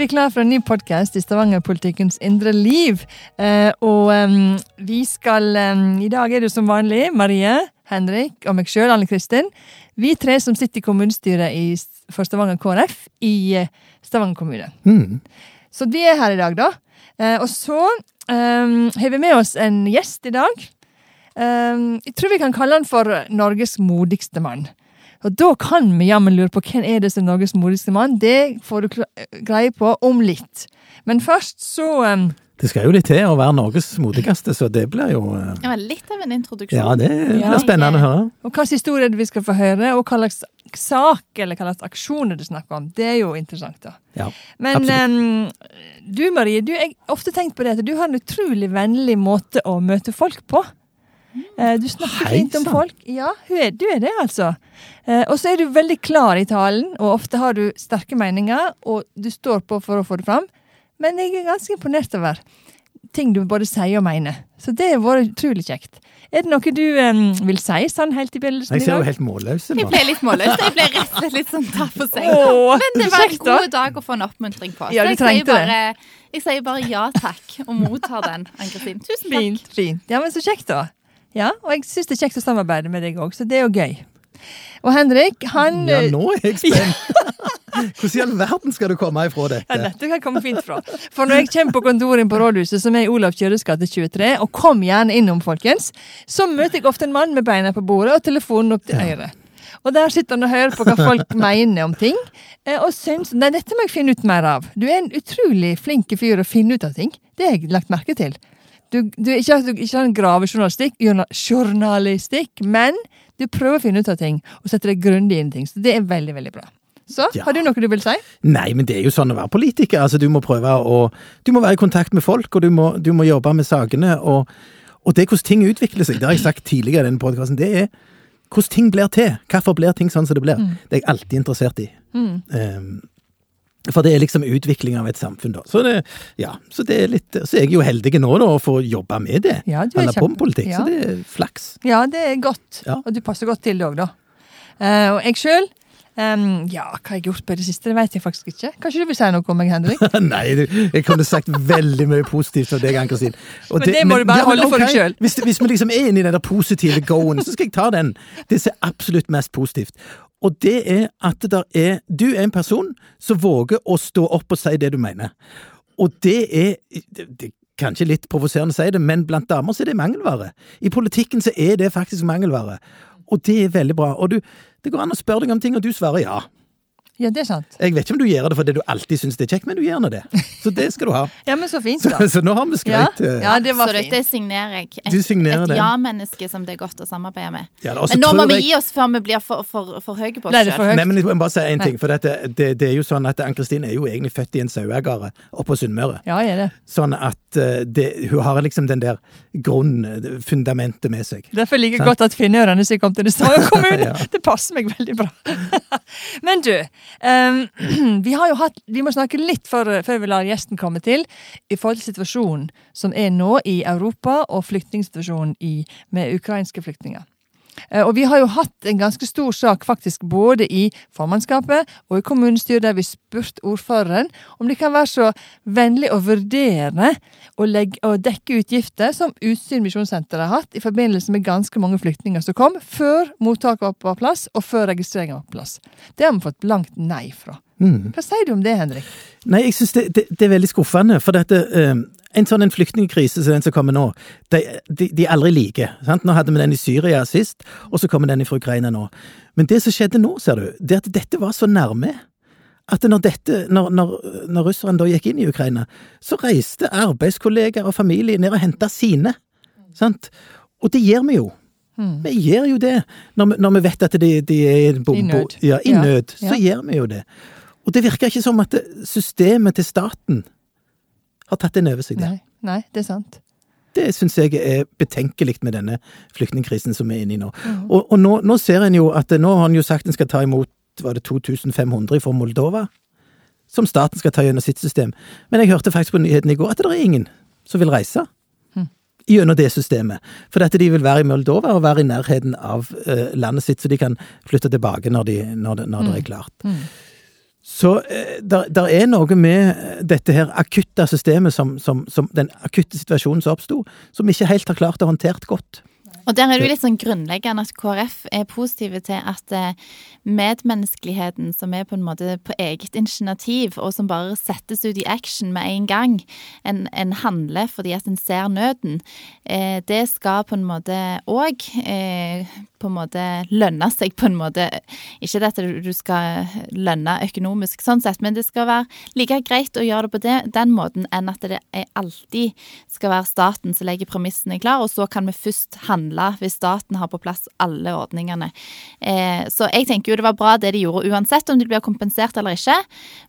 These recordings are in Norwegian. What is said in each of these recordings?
vi klar for en ny podkast i Stavanger-politikkens indre liv. Eh, og um, vi skal um, I dag er det som vanlig Marie, Henrik og meg sjøl, Anne Kristin. Vi tre som sitter i kommunestyret i, for Stavanger KrF i uh, Stavanger kommune. Mm. Så vi er her i dag, da. Eh, og så um, har vi med oss en gjest i dag. Jeg tror vi kan kalle han for Norges modigste mann. Og da kan vi jammen lure på hvem er det som er Norges modigste mann. Det får du greie på om litt. Men først så um, Det skal jo litt til å være Norges modigste, så det blir jo uh, Ja, Litt av en introduksjon. Ja, det blir Ja. spennende å høre. Og hva slags historie er det vi skal få høre, og hva slags sak eller hva slags aksjoner det er snakk om. Det er jo interessant, da. Ja, Men um, du Marie, du, jeg har ofte tenkt på det at du har en utrolig vennlig måte å møte folk på. Eh, Du snakker Hei fint om folk. Ja, hun er, du er det, altså. Eh, Og så er du veldig klar i talen, og ofte har du sterke meninger, og du står på for å få det fram. Men jeg er ganske imponert over ting du både sier og mener. Så det har vært utrolig kjekt. Er det noe du um, vil si sånn helt i begynnelsen Jeg ser jo helt målløs Jeg ble litt målløs. Jeg ble rett og slett litt sånn tatt på senga. Men det var en god dag å få en oppmuntring på. Ja, du jeg sier, trengte det. bare, jeg sier bare ja takk, og mottar den, Ann-Kristin. Tusen takk. Fint, fint. Ja, men så kjekt, da. Ja, og jeg syns det er kjekt å samarbeide med deg òg, så det er jo gøy. Og Henrik, han Ja, eh, nå er jeg spent! Hvordan i all verden skal du komme ifra Ja, dette? dette kan komme fint fra. For når jeg kommer på kontoret på rådhuset, som er i Olav Kjøres gate 23, og kom gjerne innom, folkens, så møter jeg ofte en mann med beina på bordet og telefonen opp til øret. Og der sitter han og hører på hva folk mener om ting, eh, og syns Nei, dette må jeg finne ut mer av. Du er en utrolig flink fyr å finne ut av ting. Det har jeg lagt merke til. Du, du, ikke, du ikke en gravejournalistikk, journalistikk, men du prøver å finne ut av ting, og setter deg grundig inn i ting. Så det er veldig, veldig bra. Så, Ja. har du noe du vil si? Nei, men det er jo sånn å være politiker. Altså, du må prøve å Du må være i kontakt med folk, og du må, du må jobbe med sakene. Og, og det er hvordan ting utvikler seg. Det har jeg sagt tidligere i denne podkasten. Det er hvordan ting blir til. Hvorfor blir ting sånn som det blir? Det er jeg alltid interessert i. Mm. Um, for det er liksom utvikling av et samfunn, da. Så, det, ja, så, det er litt, så er jeg jo heldig nå, da, å få jobbe med det. Ja, Holde på med politikk. ja. Så det er flaks. Ja, det er godt. Ja. Og du passer godt til det òg, da. Uh, og jeg sjøl Ja, hva har jeg gjort på det siste? Det vet jeg faktisk ikke. Kanskje du vil si noe om meg, Henrik? Nei, jeg kunne sagt veldig mye positivt om deg, Ann-Kristin. Men det må du bare holde for deg sjøl. Hvis, hvis vi liksom er inne i den der positive go-en, så skal jeg ta den. Det som er absolutt mest positivt. Og det er at er Du er en person som våger å stå opp og si det du mener. Og det er det, det Kanskje litt provoserende å si det, men blant damer så er det mangelvare. I politikken så er det faktisk mangelvare. Og det er veldig bra. Og du, det går an å spørre deg om ting, og du svarer ja. Ja, det er sant. Jeg vet ikke om du gjør det fordi du alltid syns det er kjekt, men du gjør nå det. Så det skal du ha. Ja, men så fint, da. så nå har vi Ja, eh, ja det var Så dette fint. signerer jeg. Et, Du signerer et den. ja-menneske som det er godt å samarbeide med. Ja, da, Men nå må vi jeg- gi oss før vi blir for, for, for høye på oss det sjøl. Nei, men jeg må bare si en ting. For dette, det, det er jo sånn at Ann-Kristin er jo egentlig født i en saueegare oppe på Sunnmøre. Ja, jeg er det. Sånn at eh, det, hun har liksom den der grunnfundamentet med seg. Derfor liker jeg godt at finnørene som kom til det Stavanger kommune. Ja. Det passer meg veldig bra. Men du, ehm, vi har jo hatt Vi må snakke litt før, før vi lar gjesten komme til, i forhold til situasjonen som er nå i Europa, og flyktningsituasjonen med ukrainske flyktninger. Eh, Og vi har jo hatt en ganske stor sak faktisk både i formannskapet og i kommunestyret, der vi spurte ordføreren om de kan være så vennlig å vurdere å, legge, å dekke utgifter som Utsyn misjonssenter har hatt i forbindelse med ganske mange flyktninger som kom, før mottaket var på plass og før registreringen var på plass. Det har vi fått blankt nei fra. Mm. Hva sier du om det, Henrik? Nei, jeg synes det, det, det er veldig skuffende. For dette, eh, en sånn en flyktningkrise som den som kommer nå, de, de, de aldri like. Sant? Nå hadde vi den i Syria sist, og så kommer den fra Ukraina nå. Men det som skjedde nå, ser du, det at dette var så nærme. At når, dette, når, når, når russerne da gikk inn i Ukraina, så reiste arbeidskollegaer og familie ned og henta sine. Sant? Og det gjør vi jo. Mm. Vi gjør jo det. Når vi, når vi vet at de, de er i I nød. Ja, i Ja. nød. Så Ja. gjør vi jo det. Og det virker ikke som at systemet til staten har tatt inn over seg der. Nei, nei, det er sant. Det syns jeg er betenkelig med denne flyktningkrisen som vi er inne i nå. Mm. Og, og nå, nå ser en jo at nå har en jo sagt en skal ta imot var det 2500 fra Moldova, som staten skal ta gjennom sitt system. Men jeg hørte faktisk på nyhetene i går at det er ingen som vil reise Mhm. gjennom det systemet. For at de vil være i Moldova og være i nærheten av eh, landet sitt, så de kan flytte tilbake når, de, når, det, når det er klart. Mm. Så det der, der er noe med dette her akutte systemet, som, som, som den akutte situasjonen som oppsto, som ikke helt har klart å håndtert godt. Og der er det jo litt sånn grunnleggende at KrF er positive til at eh, medmenneskeligheten som er på en måte på eget initiativ, og som bare settes ut i action med en gang, en, en handler fordi at en ser nøden, eh, det skal på en måte òg eh, på en måte lønne seg på en måte. Ikke dette du skal lønne økonomisk sånn sett, men det skal være like greit å gjøre det på det, den måten enn at det alltid skal være staten som legger premissene klar, og så kan vi først handle hvis staten har på plass alle ordningene. Eh, så jeg tenker jo det var bra det de gjorde uansett om de blir kompensert eller ikke,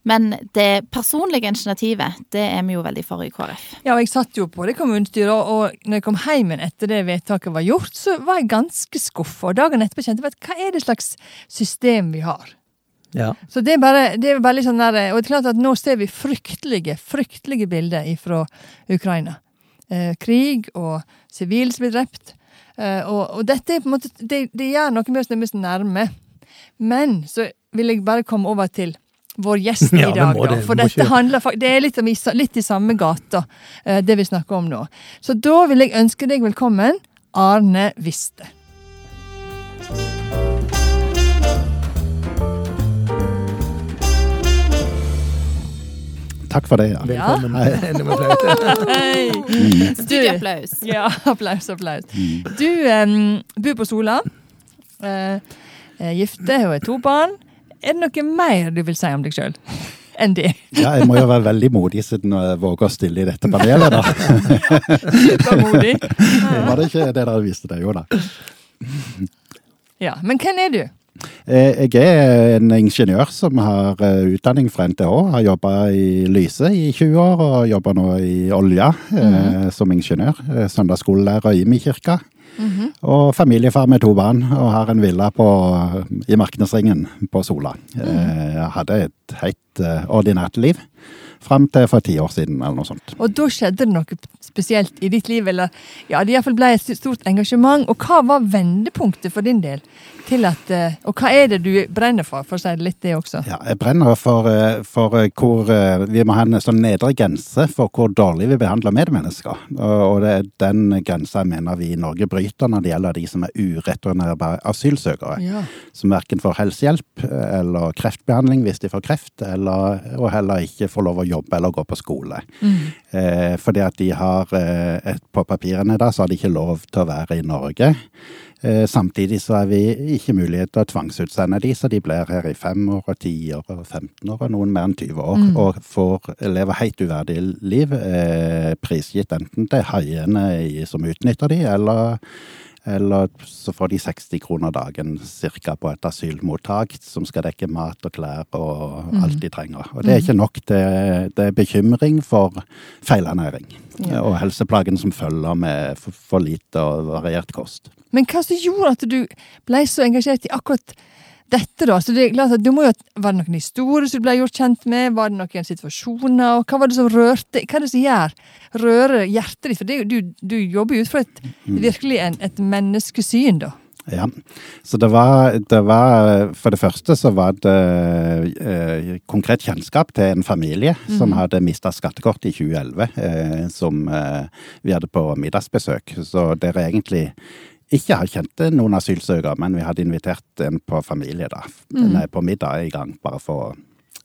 men det personlige initiativet, det er vi jo veldig for i KrF. Ja, og jeg satt jo på det kommunestyret, og når jeg kom hjem etter det vedtaket var gjort, så var jeg ganske skuffa og dagen etterpå kjente jeg at hva er det slags system vi har? Ja. Så det er bare, det er bare litt sånn der, Og det er klart at nå ser vi fryktelige, fryktelige bilder fra Ukraina. Eh, krig og sivile som blir drept. Eh, og, og, dette er på en måte, det, det gjør noe med oss når vi er nærme. Men så vil jeg bare komme over til vår gjest i Ja, dag. må da, det, for dette handler, det er litt, i litt i samme gata, eh, det vi snakker om nå. Så da vil jeg ønske deg velkommen, Arne Viste. Takk for det, ja. Velkommen. Flaut. Hei! Studieapplaus. Ja, applaus, applaus. Du um, bor på Sola. Uh, gifte og har to barn. Er det noe mer du vil si om deg sjøl enn det? ja. Jeg må jo være veldig modig siden jeg våger å stille i dette panelet, da. Supermodig. Var det ikke det dere viste deg? Jo da. Ja, men hvem er du? Eh, Jeg er en ingeniør som har eh, utdanning fra NTH. Har jobba i Lyse i 20 år, og jobber nå i olja eh, som ingeniør. Søndagsskolelærer i Mikirka. Mm -hmm. Og familiefar med to barn, og har en villa på, i Marknesringen på Sola. Eh, Jeg hadde et helt ordinært liv. Fram til for ti år siden, eller noe sånt. Og da skjedde det noe spesielt i ditt liv, eller ja, det iallfall ble et stort engasjement. Og hva var vendepunktet for din del? Til at, eh, og hva er det du brenner for, for å si litt det også? Ja, jeg brenner for, eh, for eh, hvor Vi må ha en sånn nedre grense for hvor dårlig vi behandler medmennesker. Og det er den grensa jeg mener vi i Norge bryter når det gjelder de som er ureturnerbare asylsøkere. Ja. Som verken får helsehjelp eh, eller kreftbehandling hvis de får kreft, eller, og heller ikke får lov å jobbe eller gå på skole. Eh, fordi at de har eh, et, På papirene da, så har de ikke lov til å være i Norge. Eh, samtidig så er vi ikke mulighet til å tvangsutsende de, så de blir her i fem år og ti år og 15 år og noen mer enn 20 år. Og får leve helt uverdig liv, eh, prisgitt enten til haiene som utnytter de, eller eller så får de 60 kroner dagen cirka på et asylmottak som skal dekke mat og klær og alt de trenger. Og det er ikke nok. Det, det er bekymring for feilernæring. Og helseplagene som følger med for, for lite og variert kost. Men hva som gjorde at du ble så engasjert i akkurat dette, da? Så det er klart at du må jo, Var det noen historier som du ble gjort kjent med? Var det noen situasjoner? Og hva var det som rørte Hva er det som gjør rører hjertet ditt? For det, du, du jobber jo ut fra et, virkelig en, et menneskesyn, da. Ja, så det var, det var For det første så var det eh, konkret kjennskap til en familie som hadde mista skattekort i 2011, eh, som eh, vi hadde på middagsbesøk. Så det er egentlig ikke har kjent noen asylsøkere, men vi hadde invitert en på familie, da. Nei, på middag i gang, bare for å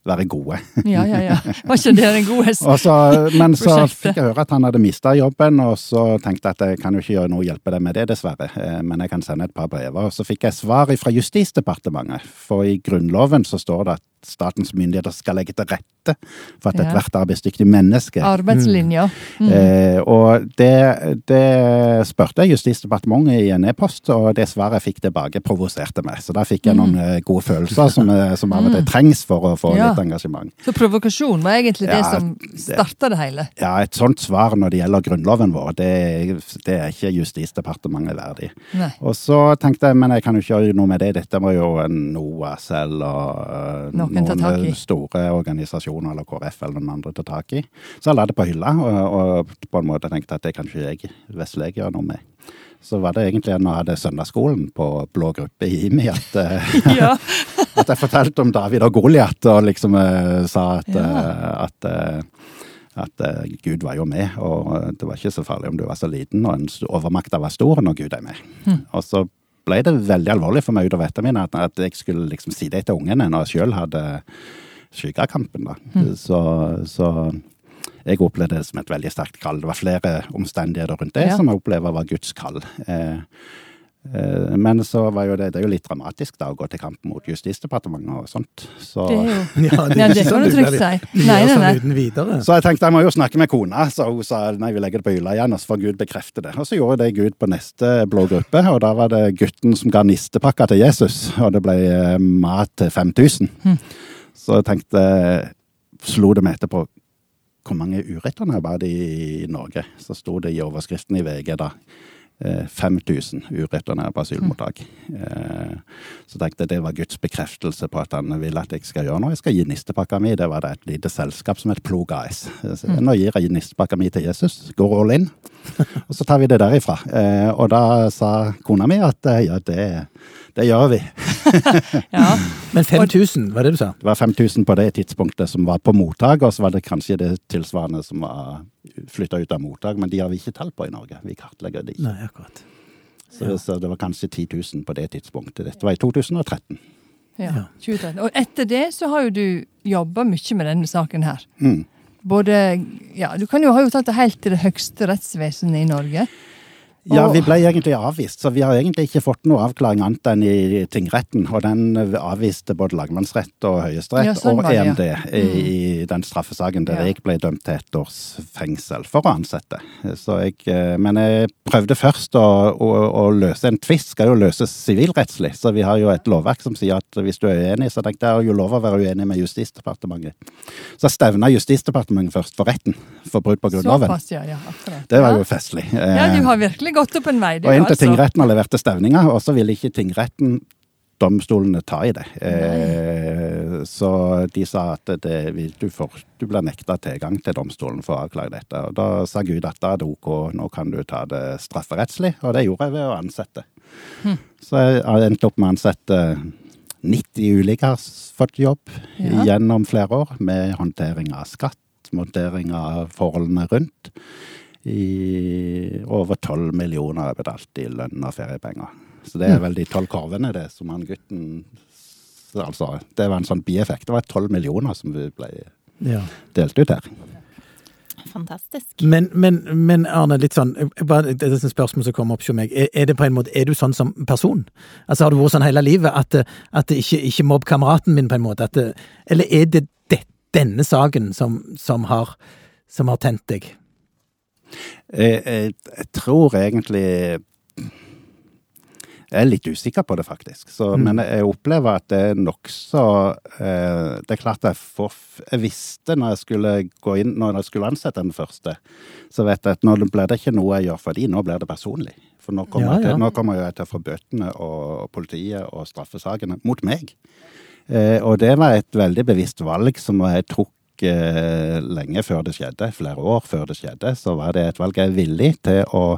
være gode. Ja, ja, ja. Var ikke det en gode prosjektet? Men så fikk jeg høre at han hadde mista jobben, og så tenkte jeg at jeg kan jo ikke gjøre noe hjelpe deg med det, dessverre. Eh, Men jeg kan sende et par brever. Og så fikk jeg svar fra Justisdepartementet, for i Grunnloven så står det at statens myndigheter skal legge til rette for at Ja. ethvert arbeidsdyktig menneske Arbeidslinja. Mm. Eh, og det, det spurte jeg Justisdepartementet i en e-post, og det svaret jeg fikk tilbake, provoserte meg. Så da fikk jeg noen eh, gode følelser som, eh, som av og til trengs for å få Ja. litt engasjement. Så provokasjon var egentlig det Ja, som starta det hele. Ja, et sånt svar når det gjelder Grunnloven vår, det, det er ikke Justisdepartementet verdig. Nei. Og så tenkte jeg, men jeg kan jo ikke gjøre noe med det, dette må jo en NOAS eller tak i. noen store organisasjoner eller KrF eller noen andre ta tak i. Så jeg la det på hylla, og, og på en måte tenkte at det kan ikke jeg, vesle gjøre noe med. Så var det egentlig når jeg hadde søndagsskolen på blå gruppe i IMI at, eh, At jeg fortalte om David og Goliat, og liksom uh, sa at, Ja. eh, at, uh, at uh, Gud var jo med, og det var ikke så farlig om du var så liten, og overmakta var stor når Gud er med. Og så ble det veldig alvorlig for meg utover ettermiddagen at, at jeg skulle liksom si det til ungene når jeg sjøl hadde skyggkampen. da. Så, så jeg opplevde det som et veldig sterkt kall. Det var flere omstendigheter rundt det Ja. som jeg opplever var Guds kall. Eh, men så var jo det, det er jo litt dramatisk da å gå til kamp mot Justisdepartementet og sånt. Så, Det er jo Ja, Ja, det kan sånn du trygt si. Nei, nei, sånn nei. så jeg tenkte jeg må jo snakke med kona, så hun sa nei, vi legger det på hylla igjen, og så får Gud bekrefte det. Og så gjorde det Gud på neste blå gruppe, og da var det gutten som ga nistepakka til Jesus, og det ble eh, mat til 5000. Så jeg tenkte, slo det meg etterpå, hvor mange uretterne var det i Norge? Så sto det i overskriften i VG da. Eh, 5000 uretterne på asylmottak. Eh, Så tenkte jeg det var Guds bekreftelse på at han vil at jeg skal gjøre noe. Jeg skal gi nistepakka mi. Det var det et lite selskap som het Plog AS. Så Nå gir jeg nistepakka mi til Jesus. Går all in. Og så tar vi det derifra. Eh, Og da sa kona mi at eh, ja, det, det gjør vi. Ja. Men 5000, var det du sa? Det var 5000 på det tidspunktet som var på mottak, og så var det kanskje det tilsvarende som var flytta ut av mottak, men de har vi ikke tall på i Norge. Vi kartlegger de. Nei, akkurat. Så, så det var kanskje 10 000 på det tidspunktet. Dette var i 2013. ja. Ja. 2013. Og etter det så har jo du jobba mye med denne saken her. Mm. Både Ja, du kan jo ha jo tatt det helt til det høgste rettsvesenet i Norge. Ja, vi ble egentlig avvist, så vi har egentlig ikke fått noe avklaring annet enn i tingretten. Og den avviste både lagmannsrett og høyesterett Ja, sånn og EMD det, ja. EMD i, i den straffesaken der Ja. jeg ble dømt til ett års fengsel for å ansette. Så jeg, eh, men jeg prøvde først å, å, å løse en tvist, skal jo løses sivilrettslig. Så vi har jo et lovverk som sier at hvis du er uenig, så tenk, det er jo lov å være uenig med Justisdepartementet. Så stevna Justisdepartementet først for retten for brudd på Grunnloven. Såpass, ja. ja akkurat. Det var jo festlig. Ja, Eh, du har virkelig gått opp en vei, og inn til tingretten har levert til stevninga, og så ville ikke tingretten domstolene ta i det. Eh, så de sa at det du får, du blir nekta tilgang til domstolen for å avklare dette. Og da sa Gud at da er det ok, nå kan du ta det strafferettslig, og det gjorde jeg ved å ansette. Så jeg har endt opp med å ansette 90 ulike har fått jobb Ja. gjennom flere år, med håndtering av skatt, montering av forholdene rundt. I over 12 millioner er betalt i lønn og feriepenger. Så det er vel de tolv korvene, det, som han gutten Altså, det var en sånn bieffekt. Det var 12 millioner som ble Ja. delt ut her. Fantastisk. Men, men, men Arne, litt sånn, bare, det er et spørsmål som kommer opp hos meg. Er, er det på en måte, er du sånn som person? Altså Har du vært sånn hele livet at, at det ikke, ikke mobb kameraten min, på en måte? At det, eller er det, det denne saken som, som, har, som har tent deg? Jeg, jeg, jeg tror egentlig Jeg er litt usikker på det, faktisk. Så, Men jeg opplever at det er nokså eh, Det er klart jeg for, Jeg visste når jeg skulle gå inn Når jeg skulle ansette den første, så vet jeg at nå blir det ikke noe jeg gjør for de, nå blir det personlig. For nå kommer, Ja, ja. til, nå kommer jeg til å få bøtene og, og politiet og straffesakene mot meg. Eh, og det var et veldig bevisst valg som jeg tok eh, lenge før det skjedde, flere år før det skjedde, så var det et valg jeg er villig til å,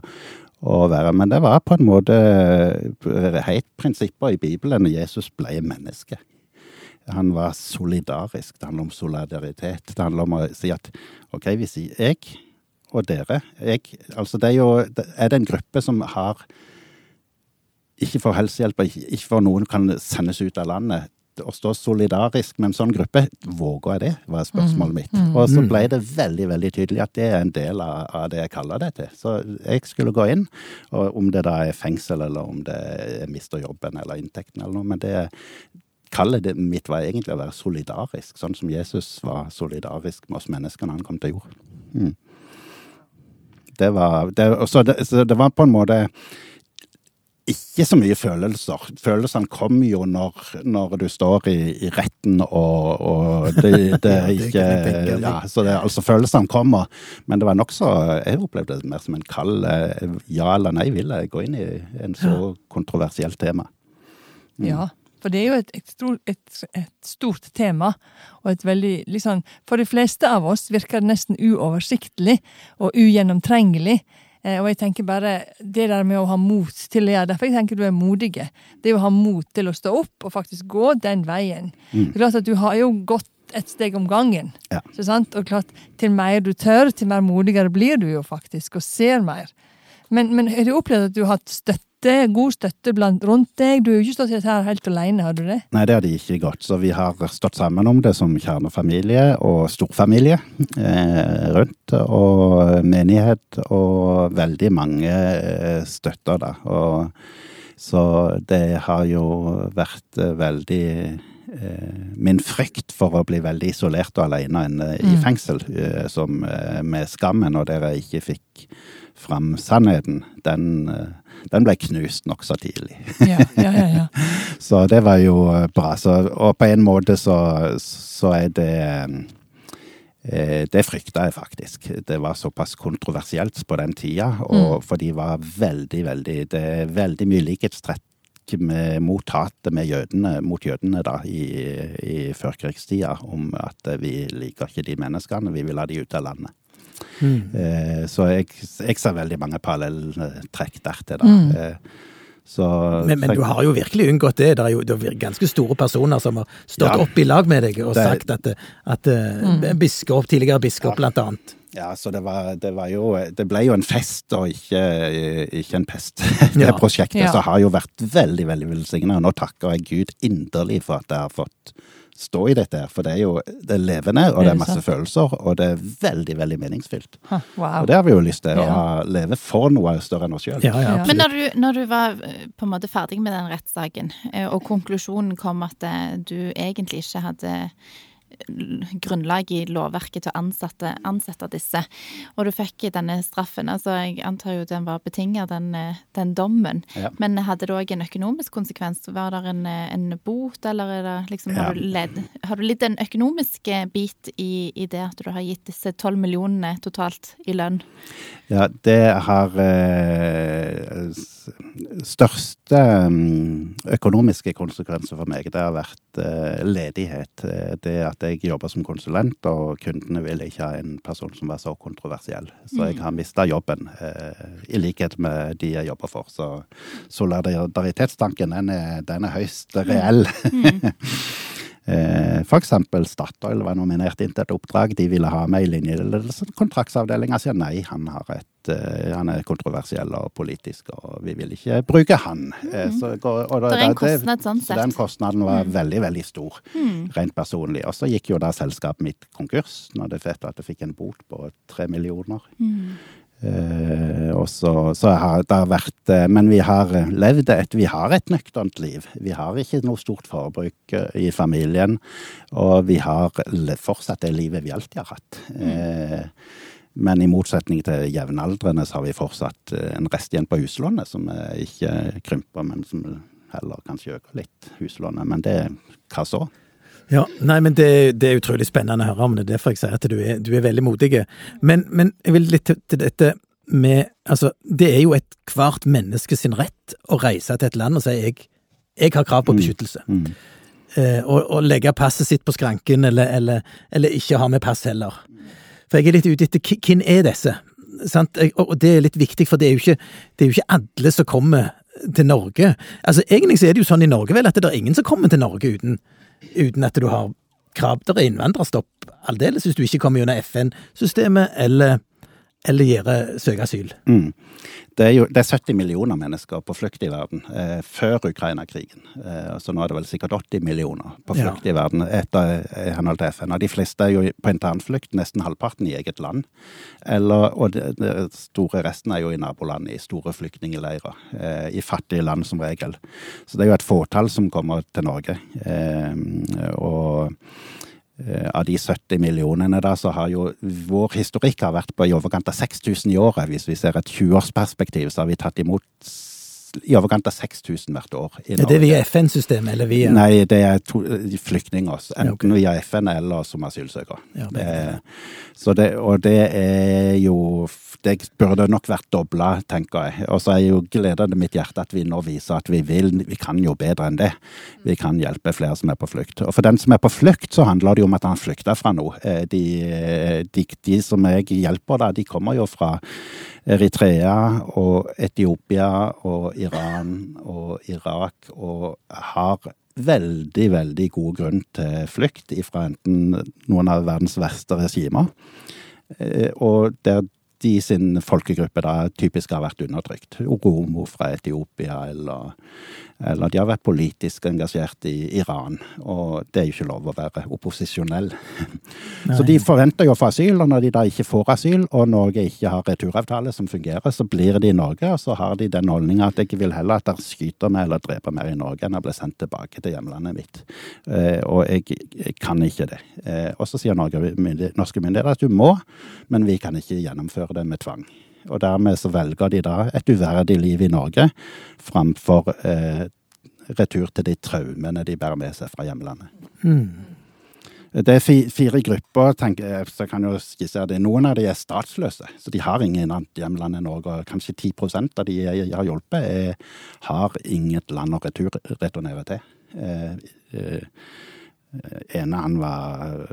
å være. Men det var på en måte eh, helt prinsipper i Bibelen når Jesus ble menneske. Han var solidarisk. Det handler om solidaritet. Det handler om å si at OK, hvis jeg og dere jeg, Altså, det er jo Er det en gruppe som har ikke får helsehjelp, ikke, ikke får noen kan sendes ut av landet. Å stå solidarisk med en sånn gruppe, våger jeg det, var spørsmålet mitt. Og så ble det veldig veldig tydelig at det er en del av, av det jeg kaller det til. Så jeg skulle gå inn, og om det da er fengsel, eller om det er mister jobben eller inntekten eller noe, men det kallet mitt var egentlig å være solidarisk, sånn som Jesus var solidarisk med oss mennesker når han kom til jord. Mm. Det var, det, så det, så det var på en måte ikke så mye følelser. Følelsene kommer jo når, når du står i, i retten og, og det, det er ikke ja, så det, altså Følelsene kommer, men det var nokså Jeg opplevde det mer som en kald eh, ja eller nei, vil jeg gå inn i en så kontroversielt tema. Ja, for det er jo et, et, et stort tema, og et veldig liksom, For de fleste av oss virker det nesten uoversiktlig og ugjennomtrengelig. Eh, og jeg tenker bare det der med å ha mot til å gjøre Derfor jeg tenker du er modige. Det å ha mot til å stå opp og faktisk gå den veien. Det er klart at Du har jo gått et steg om gangen. Ja. Og klart, til mer du tør, til mer modigere blir du jo faktisk, og ser mer. Men, men har du opplevd at du har hatt støtte, god støtte blant, rundt deg? Du har jo ikke stått her helt alene, har du det? Nei, det har de ikke gått. Så vi har stått sammen om det som kjernefamilie og storfamilie eh, rundt. Og menighet og veldig mange eh, støtter da. Og, så det har jo vært eh, veldig eh, Min frykt for å bli veldig isolert og alene inne i Mm. fengsel, eh, som med skammen og der jeg ikke fikk fram sannheten, den, den ble knust nokså tidlig. Ja, ja, ja. ja. Så det var jo bra. Så, og på en måte så, så er det eh, Det frykta jeg faktisk. Det var såpass kontroversielt på den tida, og for de var veldig, veldig Det er veldig mye likhetstrekk mot hatet med jødene, mot jødene da, i, i førkrigstida, om at vi liker ikke de menneskene, vi vil ha de ut av landet. Eh, så jeg, jeg ser veldig mange parallelltrekk der til, da. Mm. Eh, så, Men, men så jeg- du har jo virkelig unngått det. Det er jo det er ganske store personer som har stått Ja. opp i lag med deg og Det- sagt at, at mm. biskop, tidligere biskop blant annet. Ja, så det var, det var jo Det ble jo en fest og ikke, ikke en pest. Det Ja. prosjektet Ja. så har jo vært veldig, veldig velsigna, og nå takker jeg Gud inderlig for at jeg har fått stå i dette her. For det er jo det er levende, og det Er masse følelser, og det er veldig, veldig meningsfylt. Huh, Wow. Og det har vi jo lyst til, å Ja. leve for noe større enn oss sjøl. Ja, ja. Men når du, når du var eh, på en måte ferdig med den rettssaken, eh, og konklusjonen kom at eh, du egentlig ikke hadde grunnlag i lovverket til å ansette, ansette disse, og du fikk denne straffen altså Jeg antar jo den var betinget, den, den dommen. Ja. Men hadde det òg en økonomisk konsekvens? Var det en, en bot, eller er det liksom, har, du ledd, har du lidd en økonomisk eh, bit i, i det at du har gitt disse tolv millionene totalt i lønn? Ja, det har eh, Største mm, økonomiske konsekvenser for meg, det har vært eh, ledighet. Eh, Det at jeg jobber som konsulent, og kundene ville ikke ha en person som var så kontroversiell. Så jeg har mista jobben, eh, i likhet med de jeg jobber for. Så solidaritetstanken, den er, den er høyst reell. Eh, For eksempel Statoil var nominert inn til et oppdrag. De ville ha meg i linjeledelsen. Kontraktsavdelinga sier nei, han, har et, eh, han er kontroversiell og politisk, og vi vil ikke bruke han. Eh, Så, og, og Det er en kostnad sånn så den kostnaden var veldig, veldig stor, rent personlig. Og så gikk jo da selskapet mitt konkurs, når det fikk at det fikk en bot på tre millioner. Eh, og så, så har det vært eh, Men vi har eh, levd et Vi har et nøkternt liv. Vi har ikke noe stort forbruk eh, i familien. Og vi har fortsatt det livet vi alltid har hatt. Eh, men i motsetning til jevnaldrende så har vi fortsatt en rest igjen på huslånet, som ikke krymper, men som heller kanskje øker litt, huslånet. Men det hva så? Ja, nei, men det, det er utrolig spennende å høre om. Det er derfor jeg sier at du er, du er veldig modig. Men, men jeg vil litt til, til dette med Altså, det er jo ethvert menneske sin rett å reise til et land og si jeg, jeg har krav på beskyttelse. Mm. Eh, og, og legge passet sitt på skranken, eller, eller, eller ikke ha med pass heller. For jeg er litt ute etter hvem er disse? Sant? Og det er litt viktig, for det er jo ikke, det er jo ikke alle som kommer til Norge. Altså, Egentlig så er det jo sånn i Norge vel at det er ingen som kommer til Norge uten, uten at du har krav. Er innvandrerstopp aldeles hvis du ikke kommer gjennom FN-systemet eller, eller gjøre søke asyl. Mm. Det er jo det er 70 millioner mennesker på flukt i verden eh, før Ukraina-krigen. Eh, så nå er det vel sikkert 80 millioner på Ja. i verden etter i henhold til FN. Og de fleste er jo på internflukt, nesten halvparten i eget land. Eller, og det store resten er jo i naboland, i store flyktningleirer. Eh, I fattige land som regel. Så det er jo et fåtall som kommer til Norge. Eh, og Av de 70 millionene da, så har jo vår historikk har vært på i overkant av 6000 i året. Hvis vi ser et 20-årsperspektiv, så har vi tatt imot i overkant av 6000 hvert år i Er det via FN-systemet eller via Nei, det er to, flyktninger. Ja, okay. Enten via FN eller som asylsøkere. Ja, det Eh, så det, og det er jo Det burde nok vært dobla, tenker jeg. Og så er jo gleden i mitt hjerte at vi nå viser at vi vil Vi kan jo bedre enn det. Vi kan hjelpe flere som er på flukt. Og for den som er på flukt, så handler det jo om at han flykter fra noe. Eh, De, de, de som jeg hjelper da, de kommer jo fra Eritrea og Etiopia og Iran og Irak og har veldig, veldig god grunn til flukt ifra enten noen av verdens verste regimer, eh, og der de sin folkegruppe da typisk har vært undertrykt. Oromo fra Etiopia eller eller de har vært politisk engasjert i Iran, og det er jo ikke lov å være opposisjonell. Nei. Så de forventer jo å få asyl, og når de da ikke får asyl, og Norge ikke har returavtale som fungerer, så blir de i Norge, og så har de den holdninga at jeg vil heller at de skyter meg eller dreper meg i Norge enn å bli sendt tilbake til hjemlandet mitt. Eh, og jeg, jeg, kan ikke det. Eh, og så sier Norge, norske myndigheter at du må, men vi kan ikke gjennomføre det med tvang. Og dermed så velger de da et uverdig liv i Norge framfor eh, retur til de traumene de bærer med seg fra hjemlandet. Mm. Det er fire grupper, tenker så kan jo skissere det. Noen av de er statsløse, så de har ingen annet hjemland enn Norge. og Kanskje 10% av de jeg har hjulpet, er, har inget land å retur, returnere til. Eh, Eh, ene han var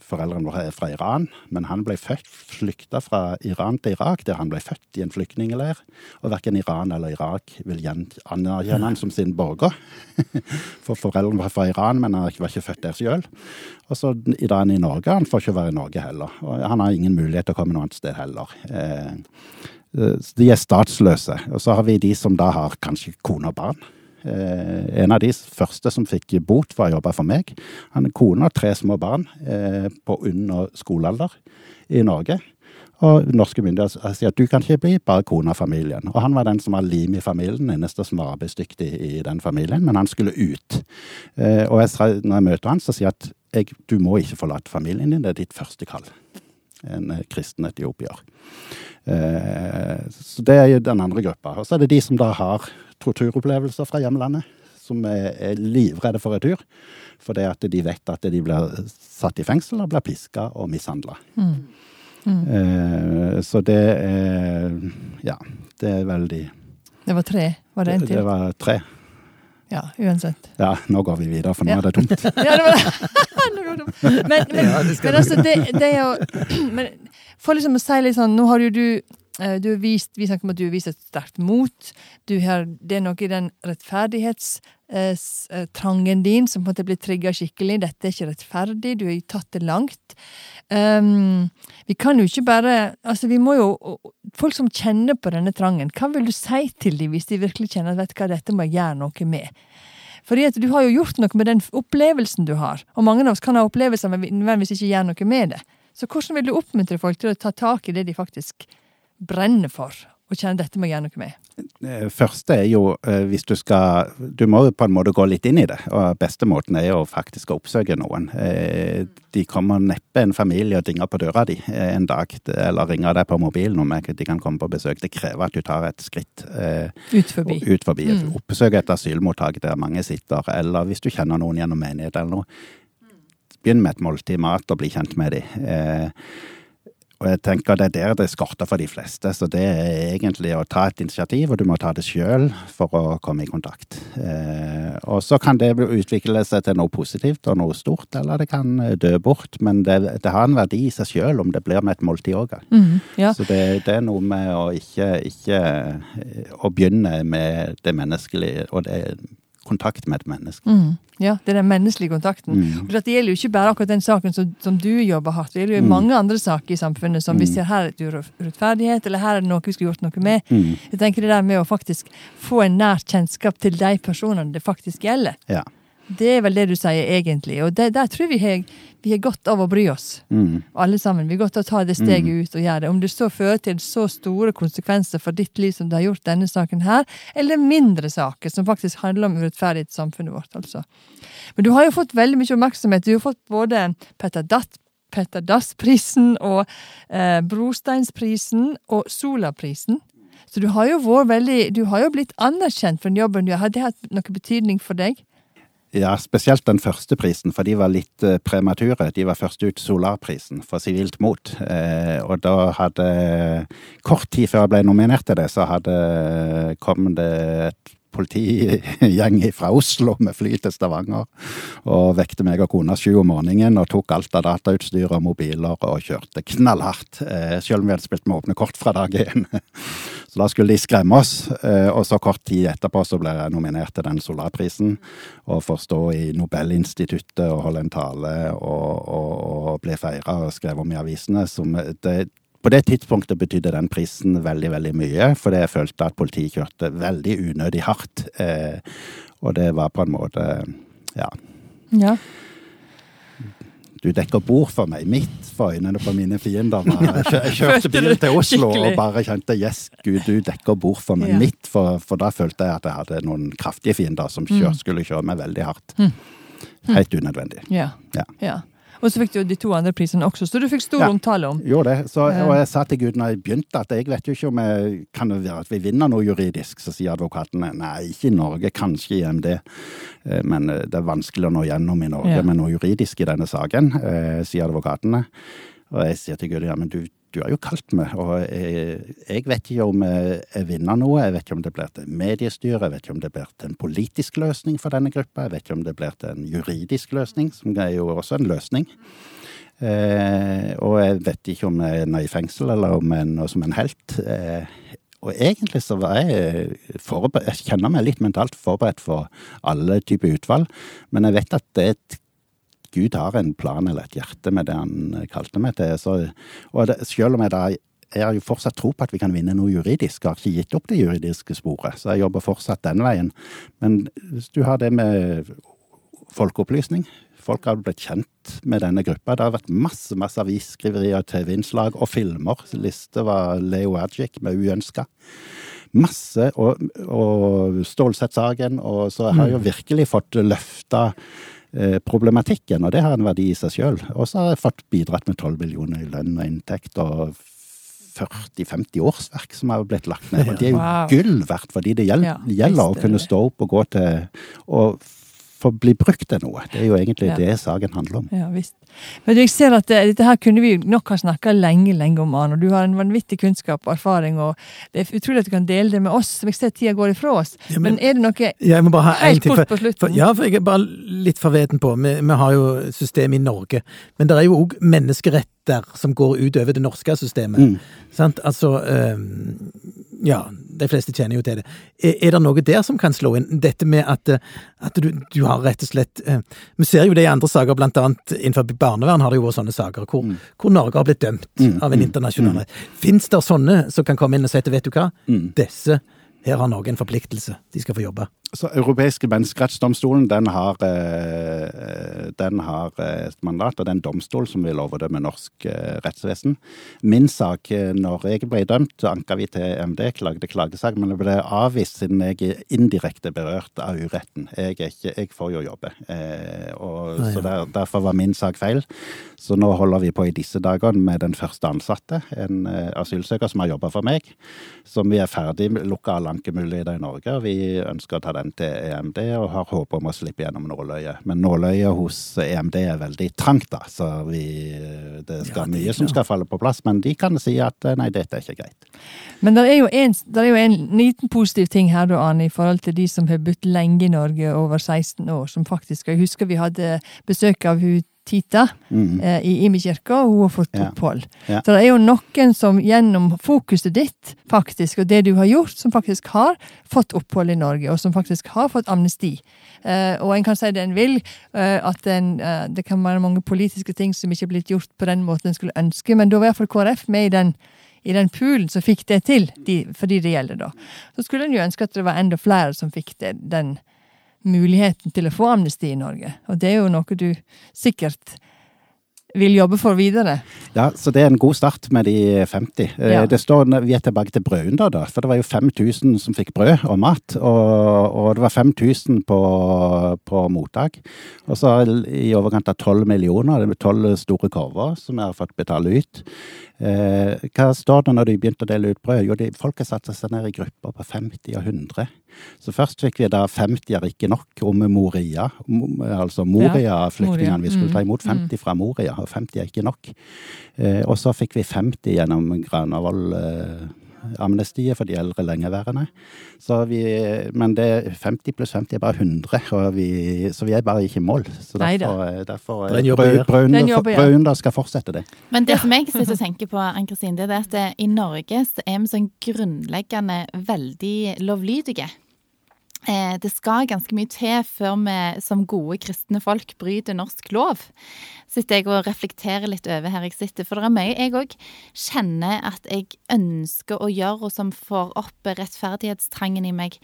Foreldrene våre er fra Iran, men han ble født, flykta fra Iran til Irak, der han ble født i en flyktningleir. Og verken Iran eller Irak vil anerkjenne han som sin borger. For foreldrene var fra Iran, men han var ikke født der sjøl. Og så i dag er han i Norge. Han får ikke være i Norge heller. Og han har ingen mulighet til å komme noe annet sted heller. Eh, de er statsløse. Og så har vi de som da har kanskje kone og barn. Eh, en av de første som fikk bot for å jobbe for meg. Han er kone og tre små barn eh, på under skolealder i Norge. Og norske myndigheter sier at du kan ikke bli bare kone av familien. Og han var den som var lim i familien, eneste som var arbeidsdyktig i den familien, men han skulle ut. Eh, og jeg, når jeg møter han, så sier jeg at jeg, du må ikke forlate familien din, det er ditt første kall. En kristen etiopier. Så det er jo den andre gruppa. Og så er det de som da har torturopplevelser fra hjemlandet, som er, livredde for retur. Fordi at de vet at de blir satt i fengsel og blir piska og mishandla. Mm. Mm. Eh, så det er Ja, det er veldig Det var tre? Var det en til? Det, det var tre. Ja, uansett. Ja, nå går vi videre, for nå ja. er det tomt. ja, det var det. Men, men, ja, det men altså, det, det, er jo Men for liksom å si litt sånn Nå har jo du vist, vi snakker om at du har vist et sterkt mot. Har, det er noe i den rettferdighetstrangen eh, din som på en måte blir trigga skikkelig. Dette er ikke rettferdig, du har tatt det langt. Um, vi kan jo ikke bare Altså, vi må jo Folk som kjenner på denne trangen, hva vil du si til dem hvis de virkelig kjenner at vet hva, dette må jeg gjøre noe med? Fordi at du har jo gjort noe med den opplevelsen du har. Og mange av oss kan ha opplevelser, men nødvendigvis ikke gjør noe med det. Så hvordan vil du oppmuntre folk til å ta tak i det de faktisk brenner for og kjenner dette må jeg gjøre noe med? Det første er jo eh, hvis du skal Du må jo på en måte gå litt inn i det. Og beste måten er jo faktisk å oppsøke noen. Eh, de kommer neppe en familie og dinger på døra di eh, en dag, eller ringer deg på mobilen om de kan komme på besøk. Det krever at du tar et skritt ut forbi. Ut forbi. Mm. Oppsøk et asylmottak der mange sitter, eller hvis du kjenner noen gjennom menighet eller noe. Begynn med et måltid mat og bli kjent med dem. Og jeg tenker det er der det skorter for de fleste. Så det er egentlig å ta et initiativ, og du må ta det sjøl for å komme i kontakt. Eh, og så kan det utvikle seg til noe positivt og noe stort, eller det kan dø bort. Men det, det har en verdi i seg sjøl om det blir med et måltid òg. Mm, ja. Så det, det, er noe med å ikke, ikke Å begynne med det menneskelige og det kontakt med et menneske. Mm. Ja, det er den menneskelige kontakten. Mm. Og Det gjelder jo ikke bare akkurat den saken som, som du jobber hardt Det gjelder jo mm. mange andre saker i samfunnet som vi mm. ser her er urettferdighet, eller her er det noe vi skulle gjort noe med. Mm. Jeg tenker det der med å faktisk få en nær kjennskap til de personene det faktisk gjelder. Ja. Det er vel det du sier egentlig. Og det, der tror vi har, vi har godt av å bry oss. Mm. Alle sammen. Vi har godt av å ta det steget mm. ut og gjøre det. Om det så fører til så store konsekvenser for ditt liv som det har gjort denne saken her, eller mindre saker som faktisk handler om urettferdighet i samfunnet vårt, altså. Men du har jo fått veldig mye oppmerksomhet. Du har fått både Petter Datt Petter Dass-prisen og eh, Brosteinsprisen og Sola-prisen. Så du har jo vært veldig, du har jo blitt anerkjent for den jobben du har. Har det hatt noe betydning for deg? Ja, spesielt den første prisen, for de var litt uh, premature. De var først ut Solarprisen for sivilt mot. Uh, og da hadde Kort tid før jeg ble nominert til det, så hadde kom det et politigjeng fra Oslo med fly til Stavanger. Og vekte meg og kona sju om morgenen og tok alt av datautstyr og mobiler og kjørte knallhardt. Eh, selv om vi hadde spilt med åpne kort fra dag én. Så da skulle de skremme oss. Eh, og så kort tid etterpå så ble jeg nominert til den Solarprisen. Og får stå i Nobelinstituttet og holde en tale og, og, og bli feira og skrevet om i avisene. Som det, på det tidspunktet betydde den prisen veldig veldig mye, fordi jeg følte at politiet kjørte veldig unødig hardt. Eh, og det var på en måte ja. Ja. Du dekker bord for meg, midt for øynene på mine fiender. Jeg kjørte bil til Oslo og bare kjente yes, gud, du dekker bord for meg midt, for, for da følte jeg at jeg hadde noen kraftige fiender som Mm. kjør, skulle kjøre meg veldig hardt. Helt unødvendig. Ja. Ja. Og så fikk du jo de to andre prisene også, så du fikk stor Ja. omtale om. Gjorde det. Så, og jeg sa til Gud når jeg begynte at jeg vet jo ikke om jeg kan det være at vi vinner noe juridisk. Så sier advokatene nei, ikke i Norge, kanskje i EMD. Eh, Men eh, det er vanskelig å nå gjennom i Norge Ja. med noe juridisk i denne saken, eh, sier advokatene. Og jeg sier til Gud ja, men du, du har jo kalt meg, og jeg, jeg vet ikke om jeg vinner noe. Jeg vet ikke om det blir til mediestyre, jeg vet ikke om det blir til en politisk løsning for denne gruppa. Jeg vet ikke om det blir til en juridisk løsning, som er jo også en løsning. Eh, og jeg vet ikke om jeg er i fengsel eller om jeg er noe som en helt. Eh, og egentlig så var jeg forberedt Jeg kjenner meg litt mentalt forberedt for alle typer utvalg, men jeg vet at det er et Gud har en plan eller et hjerte med det han kalte meg til. Så, og det, selv om jeg da jeg har jo fortsatt tro på at vi kan vinne noe juridisk. Jeg har ikke gitt opp det juridiske sporet, så jeg jobber fortsatt den veien. Men hvis du har det med folkeopplysning Folk har blitt kjent med denne gruppa. Det har vært masse masse avisskriverier, TV-innslag og filmer. Liste var Leo Ajik med 'Uønska'. Masse. Og, og Stålsett-saken. Og så har jeg jo virkelig fått løfta eh, problematikken, og det har en verdi i seg sjøl. Og så har jeg fått bidratt med 12 millioner i lønn og inntekt, og 40-50 årsverk som har blitt lagt ned. Og det er jo Wow. gull verdt, fordi det gjelder, Ja, å kunne stå opp og gå til og få bli brukt til noe. Det er jo egentlig Ja. det saken handler om. Ja, visst. Men du, jeg ser at eh, dette her kunne vi nok ha snakka lenge lenge om, Arne. Du har en vanvittig kunnskap og erfaring, og det er utrolig at du kan dele det med oss. Jeg ser tida går ifra oss. Ja, men, men- er det noe Jeg må bare ha helt kort på slutten? for, ja, for jeg er bare litt forveden på. Vi, vi har jo system i Norge. Men det er jo òg menneskeretter som går utover det norske systemet. Mm. Sant? Altså ehm, Ja, de fleste kjenner jo til det. Er, er det noe der som kan slå inn? Dette med at, eh, at du, du har rett og slett eh, Vi ser jo det i andre saker, blant annet innenfor barnevern har det jo vært sånne saker hvor, hvor Norge har blitt dømt Mm, av en mm, internasjonal rett. Fins det sånne som kan komme inn og si at vet du hva, Mm. disse her har Norge en forpliktelse, de skal få jobbe. Så Europeiske menneskerettsdomstolen den har, eh, den har eh, et mandat, og det er en domstol som vil overdømme norsk eh, rettsvesen. Min sak, eh, når jeg ble dømt, anka vi til EMD, klagde klagesak, men det ble avvist siden jeg er indirekte berørt av uretten. Jeg, ikke, jeg får jo jobbe, eh, og, så der, derfor var min sak feil. Så nå holder vi på i disse dager med den første ansatte, en eh, asylsøker som har jobba for meg, som vi er ferdig med lukka alle ankemuligheter i Norge. og Vi ønsker å ta den til EMD og har håp om å slippe gjennom nåløyet. Men nåløyet hos EMD er veldig trangt, da, så vi, det skal Ja, det mye som skal falle på plass. Men de kan si at eh, nei, dette er ikke greit. Men det er, jo en, er jo en liten positiv ting her, da, Arne, i forhold til de som har bodd lenge i Norge, over 16 år, som faktisk Jeg husker vi hadde besøk av hun Tita Mm. eh, i Imekirka, og hun har fått Ja. opphold. Ja. Så det er jo noen som gjennom fokuset ditt, faktisk, og det du har gjort, som faktisk har fått opphold i Norge, og som faktisk har fått amnesti. Eh, og en kan si det en vil, eh, at en, eh, det kan være mange politiske ting som ikke er blitt gjort på den måten en skulle ønske, men da var iallfall KrF med i den i den poolen som fikk det til, de, for de det gjelder, da. Så skulle en jo ønske at det var enda flere som fikk det, den muligheten til å få amnesti i Norge. Og det er jo noe du sikkert vil jobbe for videre. Ja, så det er en god start med de 50. Eh, Ja. Det står, Vi er tilbake til brøden da. For det var jo 5000 som fikk brød og mat. Og, og det var 5000 på, på mottak. Og så i overkant av 12 millioner, det er 12 store korver som vi har fått betale ut. Eh, hva står det når de begynte å dele ut brød? Jo, de, folk har satt seg ned i grupper på 50 og 100. Så først fikk vi da 50 er ikke nok om Moria, altså Moria-flyktningene vi skulle ta imot. 50 fra Moria, og 50 er ikke nok. Eh, og så fikk vi 50 gjennom Granavoll. Eh, amnestiet for de eldre lengeværende. Så vi, men det 50 pluss 50 er bare 100, og vi, så vi er bare ikke i mål. Så derfor, derfor er er å gjøre. Brøyunda skal fortsette det. Men det som jeg sitter og tenker på, Ann-Kristin, det er at eh, i Norge så er vi sånn grunnleggende veldig lovlydige. Eh, Det skal ganske mye til før vi som gode kristne folk bryter norsk lov. Sitter jeg og reflekterer litt over her jeg sitter. For det er mye jeg òg kjenner at jeg ønsker å gjøre, og som får opp rettferdighetstrangen i meg.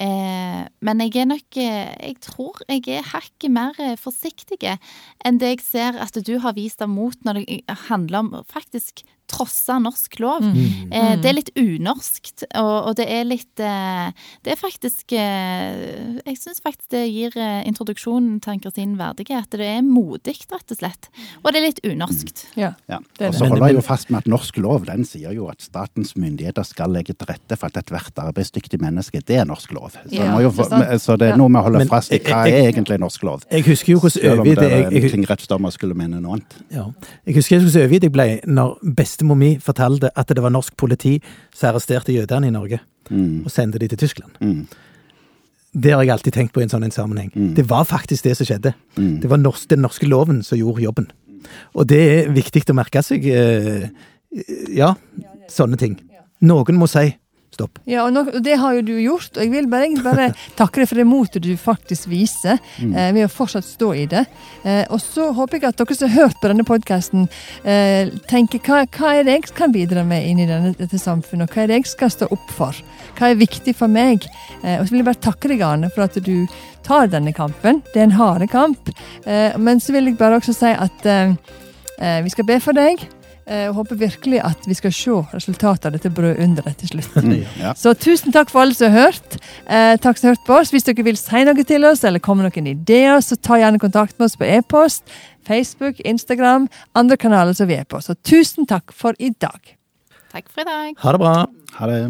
Eh, Men jeg er nok eh, Jeg tror jeg er hakket mer forsiktig enn det jeg ser at du har vist deg mot når det handler om faktisk trosse norsk lov. Eh, det er litt unorskt, og, og det er litt eh, Det er faktisk eh, Jeg syns faktisk det gir eh, introduksjonen til Ann-Kristin verdige. At det er modig, rett og slett. Og det er litt unorskt. Ja. Ja. Er Og så holder jeg jo fast med at norsk lov den sier jo at statens myndigheter skal legge til rette for at ethvert arbeidsdyktig menneske, det er norsk lov. Så, Ja, jo, så det er noe med å holde fast i hva jeg- er egentlig norsk lov. Jeg husker jo hvordan Selv om det jeg, er en tingrettsdommer skulle mene noe annet. Ja. Jeg husker hvordan overgitt jeg ble når bestemor mi fortalte at det var norsk politi som arresterte jødene i Norge Mm. og sendte de til Tyskland. Mm. Det har jeg alltid tenkt på i en sånn en sammenheng. Mm. Det var faktisk det som skjedde. Mm. Det var norsk, den norske loven som gjorde jobben. Og det er viktig å merke seg. eh, Ja, sånne ting. Noen må si stopp. Ja, og, og det har jo du gjort, og jeg vil bare, bare takke deg for det motet du faktisk viser, eh, ved å fortsatt stå i det. Eh, og så håper jeg at dere som har hørt på denne podkasten, eh, tenker hva, hva er det jeg kan bidra med inn i denne, dette samfunnet, og hva er det jeg skal stå opp for? Hva er viktig for meg? Eh, og så vil jeg bare takke deg, Arne, for at du tar denne kampen. Det er en harde kamp. Eh, men så vil jeg bare også si at eh, vi skal be for deg. Eh, Og håper virkelig at vi skal se resultatet av dette brødunderet til slutt. Mm. Ja. Så tusen takk for alle som har hørt. Eh, takk som har hørt på oss. Hvis dere vil si noe til oss, eller komme noen ideer, så ta gjerne kontakt med oss på e-post, Facebook, Instagram, andre kanaler som vi er på. Så tusen takk for i dag. Takk for i dag. Ha det bra. Ha det.